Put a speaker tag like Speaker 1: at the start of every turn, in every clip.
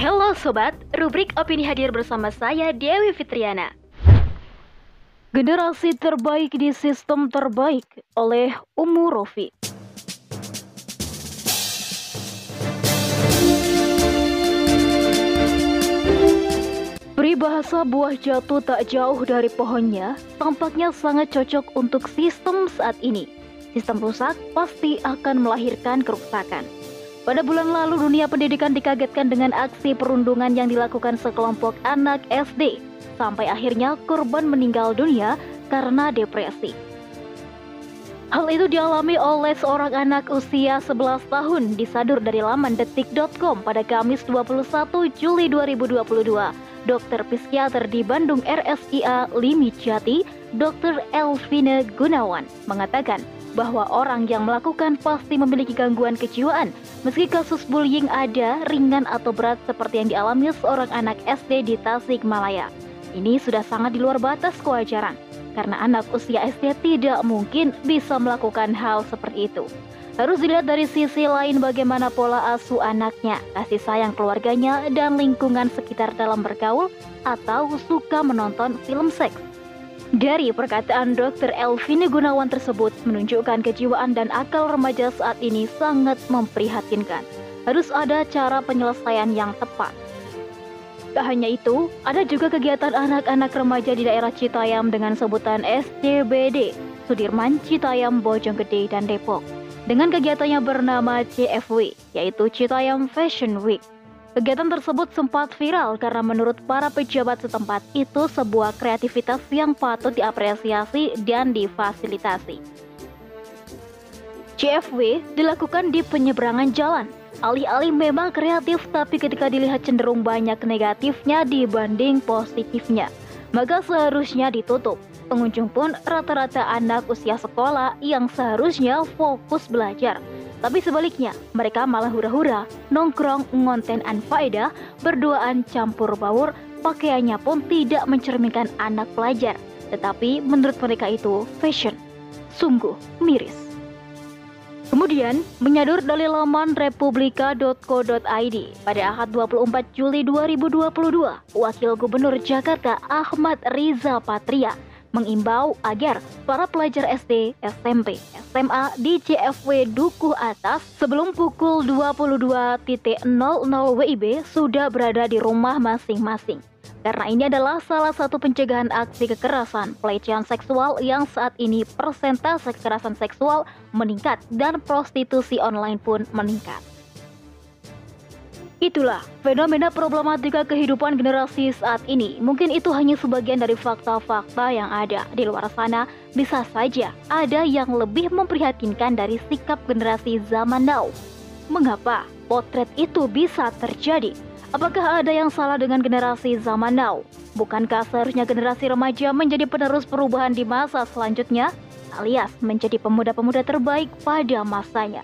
Speaker 1: Halo sobat, rubrik opini hadir bersama saya Dewi Fitriana. Generasi terbaik di sistem terbaik oleh Umu Rofi. Peribahasa buah jatuh tak jauh dari pohonnya tampaknya sangat cocok untuk sistem saat ini. Sistem rusak pasti akan melahirkan kerusakan. Pada bulan lalu dunia pendidikan dikagetkan dengan aksi perundungan yang dilakukan sekelompok anak SD sampai akhirnya korban meninggal dunia karena depresi. Hal itu dialami oleh seorang anak usia 11 tahun disadur dari laman detik.com pada Kamis 21 Juli 2022 dokter psikiater di Bandung RSIA Limi Jati, Dr. Elvina Gunawan, mengatakan bahwa orang yang melakukan pasti memiliki gangguan kejiwaan, meski kasus bullying ada ringan atau berat seperti yang dialami seorang anak SD di Tasikmalaya. Ini sudah sangat di luar batas kewajaran, karena anak usia SD tidak mungkin bisa melakukan hal seperti itu. Harus dilihat dari sisi lain bagaimana pola asuh anaknya, kasih sayang keluarganya, dan lingkungan sekitar dalam bergaul atau suka menonton film seks. Dari perkataan Dr. Elvini Gunawan tersebut menunjukkan kejiwaan dan akal remaja saat ini sangat memprihatinkan. Harus ada cara penyelesaian yang tepat. Tak hanya itu, ada juga kegiatan anak-anak remaja di daerah Citayam dengan sebutan SCBD, Sudirman, Citayam, Bojonggede, dan Depok dengan kegiatannya bernama CFW, yaitu Citayam Fashion Week. Kegiatan tersebut sempat viral karena menurut para pejabat setempat itu sebuah kreativitas yang patut diapresiasi dan difasilitasi. CFW dilakukan di penyeberangan jalan. Alih-alih memang kreatif tapi ketika dilihat cenderung banyak negatifnya dibanding positifnya, maka seharusnya ditutup. Pengunjung pun rata-rata anak usia sekolah yang seharusnya fokus belajar. Tapi sebaliknya, mereka malah hura-hura, nongkrong, ngonten anfaedah, berduaan campur baur, pakaiannya pun tidak mencerminkan anak pelajar. Tetapi menurut mereka itu fashion. Sungguh miris. Kemudian, menyadur dari laman republika.co.id pada Ahad 24 Juli 2022, Wakil Gubernur Jakarta Ahmad Riza Patria mengimbau agar para pelajar SD, SMP, SMA di CFW Dukuh Atas sebelum pukul 22.00 WIB sudah berada di rumah masing-masing. Karena ini adalah salah satu pencegahan aksi kekerasan pelecehan seksual yang saat ini persentase kekerasan seksual meningkat dan prostitusi online pun meningkat. Itulah fenomena problematika kehidupan generasi saat ini. Mungkin itu hanya sebagian dari fakta-fakta yang ada. Di luar sana, bisa saja ada yang lebih memprihatinkan dari sikap generasi zaman now. Mengapa potret itu bisa terjadi? Apakah ada yang salah dengan generasi zaman now? Bukankah seharusnya generasi remaja menjadi penerus perubahan di masa selanjutnya, alias menjadi pemuda-pemuda terbaik pada masanya?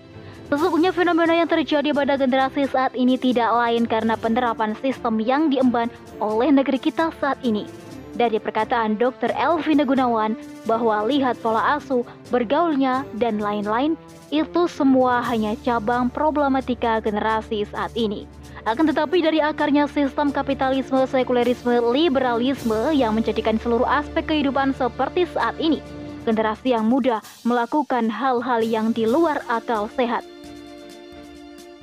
Speaker 1: Sesungguhnya fenomena yang terjadi pada generasi saat ini tidak lain karena penerapan sistem yang diemban oleh negeri kita saat ini. Dari perkataan Dr. Elvina Gunawan bahwa lihat pola asuh, bergaulnya, dan lain-lain, itu semua hanya cabang problematika generasi saat ini. Akan tetapi dari akarnya sistem kapitalisme, sekulerisme, liberalisme yang menjadikan seluruh aspek kehidupan seperti saat ini, generasi yang muda melakukan hal-hal yang di luar akal sehat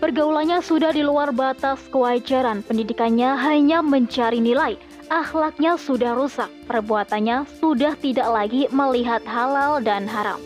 Speaker 1: Pergaulannya sudah di luar batas kewajaran, pendidikannya hanya mencari nilai, akhlaknya sudah rusak, perbuatannya sudah tidak lagi melihat halal dan haram.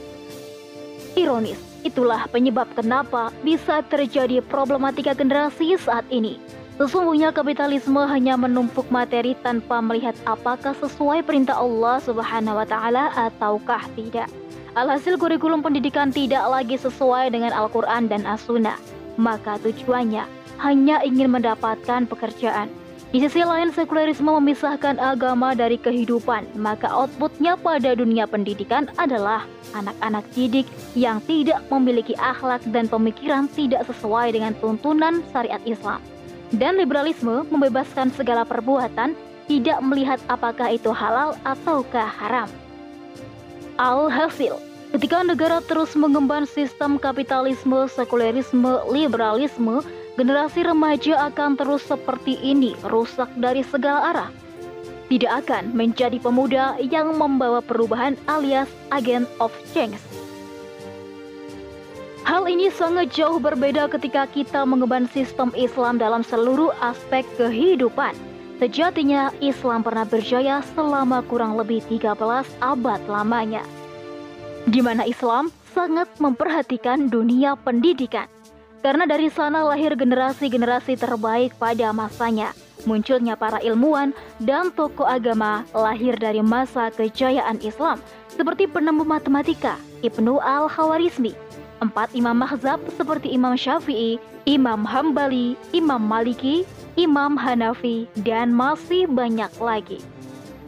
Speaker 1: Ironis, itulah penyebab kenapa bisa terjadi problematika generasi saat ini. Sesungguhnya kapitalisme hanya menumpuk materi tanpa melihat apakah sesuai perintah Allah Subhanahu wa taala ataukah tidak. Alhasil kurikulum pendidikan tidak lagi sesuai dengan Al-Qur'an dan As-Sunnah maka tujuannya hanya ingin mendapatkan pekerjaan. Di sisi lain, sekulerisme memisahkan agama dari kehidupan, maka outputnya pada dunia pendidikan adalah anak-anak didik yang tidak memiliki akhlak dan pemikiran tidak sesuai dengan tuntunan syariat Islam. Dan liberalisme membebaskan segala perbuatan, tidak melihat apakah itu halal ataukah haram. Alhasil, Ketika negara terus mengemban sistem kapitalisme, sekulerisme, liberalisme, generasi remaja akan terus seperti ini, rusak dari segala arah. Tidak akan menjadi pemuda yang membawa perubahan alias agent of change. Hal ini sangat jauh berbeda ketika kita mengemban sistem Islam dalam seluruh aspek kehidupan. Sejatinya Islam pernah berjaya selama kurang lebih 13 abad lamanya. Di mana Islam sangat memperhatikan dunia pendidikan. Karena dari sana lahir generasi-generasi terbaik pada masanya. Munculnya para ilmuwan dan tokoh agama lahir dari masa kejayaan Islam seperti penemu matematika Ibnu Al-Khawarizmi, empat imam mazhab seperti Imam Syafi'i, Imam Hambali, Imam Maliki, Imam Hanafi, dan masih banyak lagi.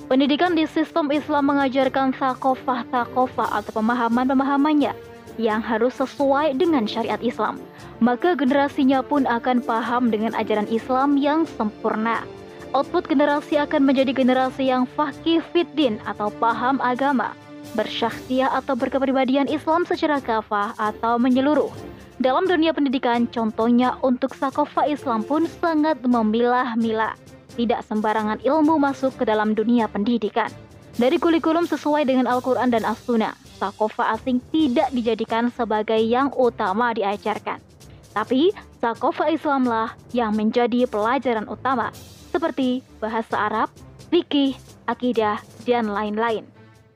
Speaker 1: Pendidikan di sistem Islam mengajarkan takofah-takofah atau pemahaman-pemahamannya yang harus sesuai dengan syariat Islam maka generasinya pun akan paham dengan ajaran Islam yang sempurna. Output generasi akan menjadi generasi yang fakih fiddin atau paham agama, bersyahsiah atau berkepribadian Islam secara kafah atau menyeluruh. Dalam dunia pendidikan, contohnya untuk sakofa Islam pun sangat memilah-milah. Tidak sembarangan ilmu masuk ke dalam dunia pendidikan. Dari kurikulum sesuai dengan Al-Quran dan As-Sunnah, sakofa asing tidak dijadikan sebagai yang utama diajarkan. Tapi sakofa Islamlah yang menjadi pelajaran utama seperti bahasa Arab, fikih, akidah, dan lain-lain.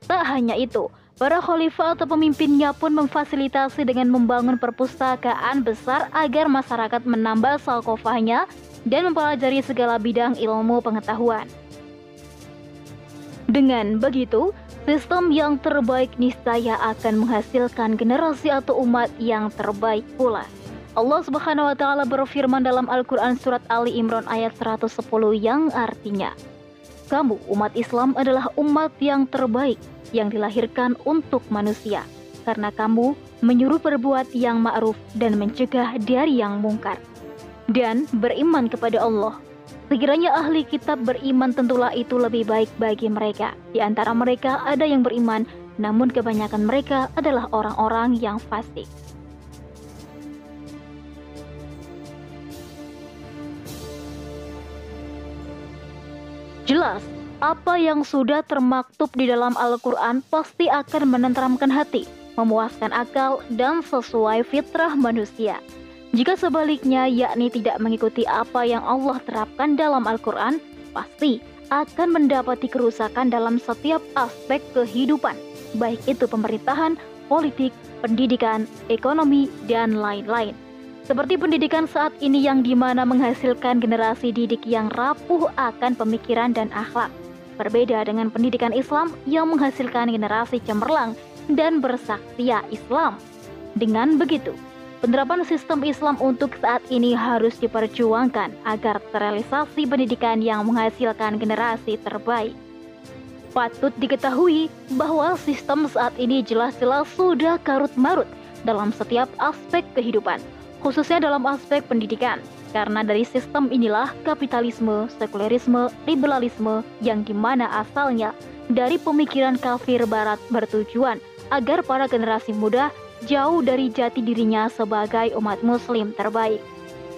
Speaker 1: Tak hanya itu, para khalifah atau pemimpinnya pun memfasilitasi dengan membangun perpustakaan besar agar masyarakat menambah sakofahnya dan mempelajari segala bidang ilmu pengetahuan. Dengan begitu, sistem yang terbaik niscaya akan menghasilkan generasi atau umat yang terbaik pula. Allah Subhanahu wa taala berfirman dalam Al-Qur'an surat Ali Imran ayat 110 yang artinya Kamu umat Islam adalah umat yang terbaik yang dilahirkan untuk manusia karena kamu menyuruh berbuat yang ma'ruf dan mencegah dari yang mungkar dan beriman kepada Allah Sekiranya ahli kitab beriman tentulah itu lebih baik bagi mereka. Di antara mereka ada yang beriman, namun kebanyakan mereka adalah orang-orang yang fasik. Jelas, apa yang sudah termaktub di dalam Al-Quran pasti akan menenteramkan hati, memuaskan akal, dan sesuai fitrah manusia. Jika sebaliknya, yakni tidak mengikuti apa yang Allah terapkan dalam Al-Quran, pasti akan mendapati kerusakan dalam setiap aspek kehidupan, baik itu pemerintahan, politik, pendidikan, ekonomi, dan lain-lain. Seperti pendidikan saat ini yang di mana menghasilkan generasi didik yang rapuh akan pemikiran dan akhlak. Berbeda dengan pendidikan Islam yang menghasilkan generasi cemerlang dan bersaktia Islam. Dengan begitu, penerapan sistem Islam untuk saat ini harus diperjuangkan agar terrealisasi pendidikan yang menghasilkan generasi terbaik. Patut diketahui bahwa sistem saat ini jelas-jelas sudah karut-marut dalam setiap aspek kehidupan, khususnya dalam aspek pendidikan. Karena dari sistem inilah kapitalisme, sekulerisme, liberalisme yang di mana asalnya dari pemikiran kafir barat bertujuan agar para generasi muda jauh dari jati dirinya sebagai umat muslim terbaik.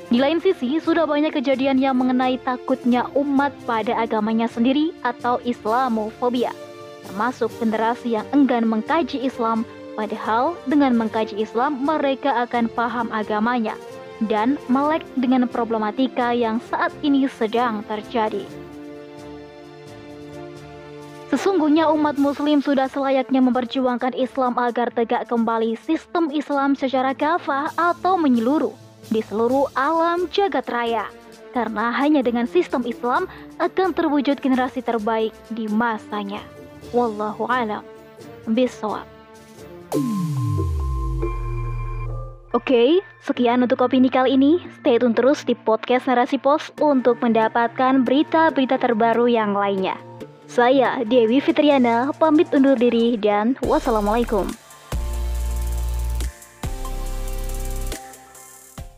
Speaker 1: Di lain sisi, sudah banyak kejadian yang mengenai takutnya umat pada agamanya sendiri atau Islamofobia, termasuk generasi yang enggan mengkaji Islam Padahal dengan mengkaji Islam mereka akan paham agamanya dan melek dengan problematika yang saat ini sedang terjadi. Sesungguhnya umat muslim sudah selayaknya memperjuangkan Islam agar tegak kembali sistem Islam secara kafah atau menyeluruh di seluruh alam jagat raya. Karena hanya dengan sistem Islam akan terwujud generasi terbaik di masanya. Wallahu alam. Bisawab. Oke, sekian untuk opini kali ini. Stay tune terus di podcast Narasi Pos untuk mendapatkan berita-berita terbaru yang lainnya. Saya Dewi Fitriana, pamit undur diri dan wassalamualaikum.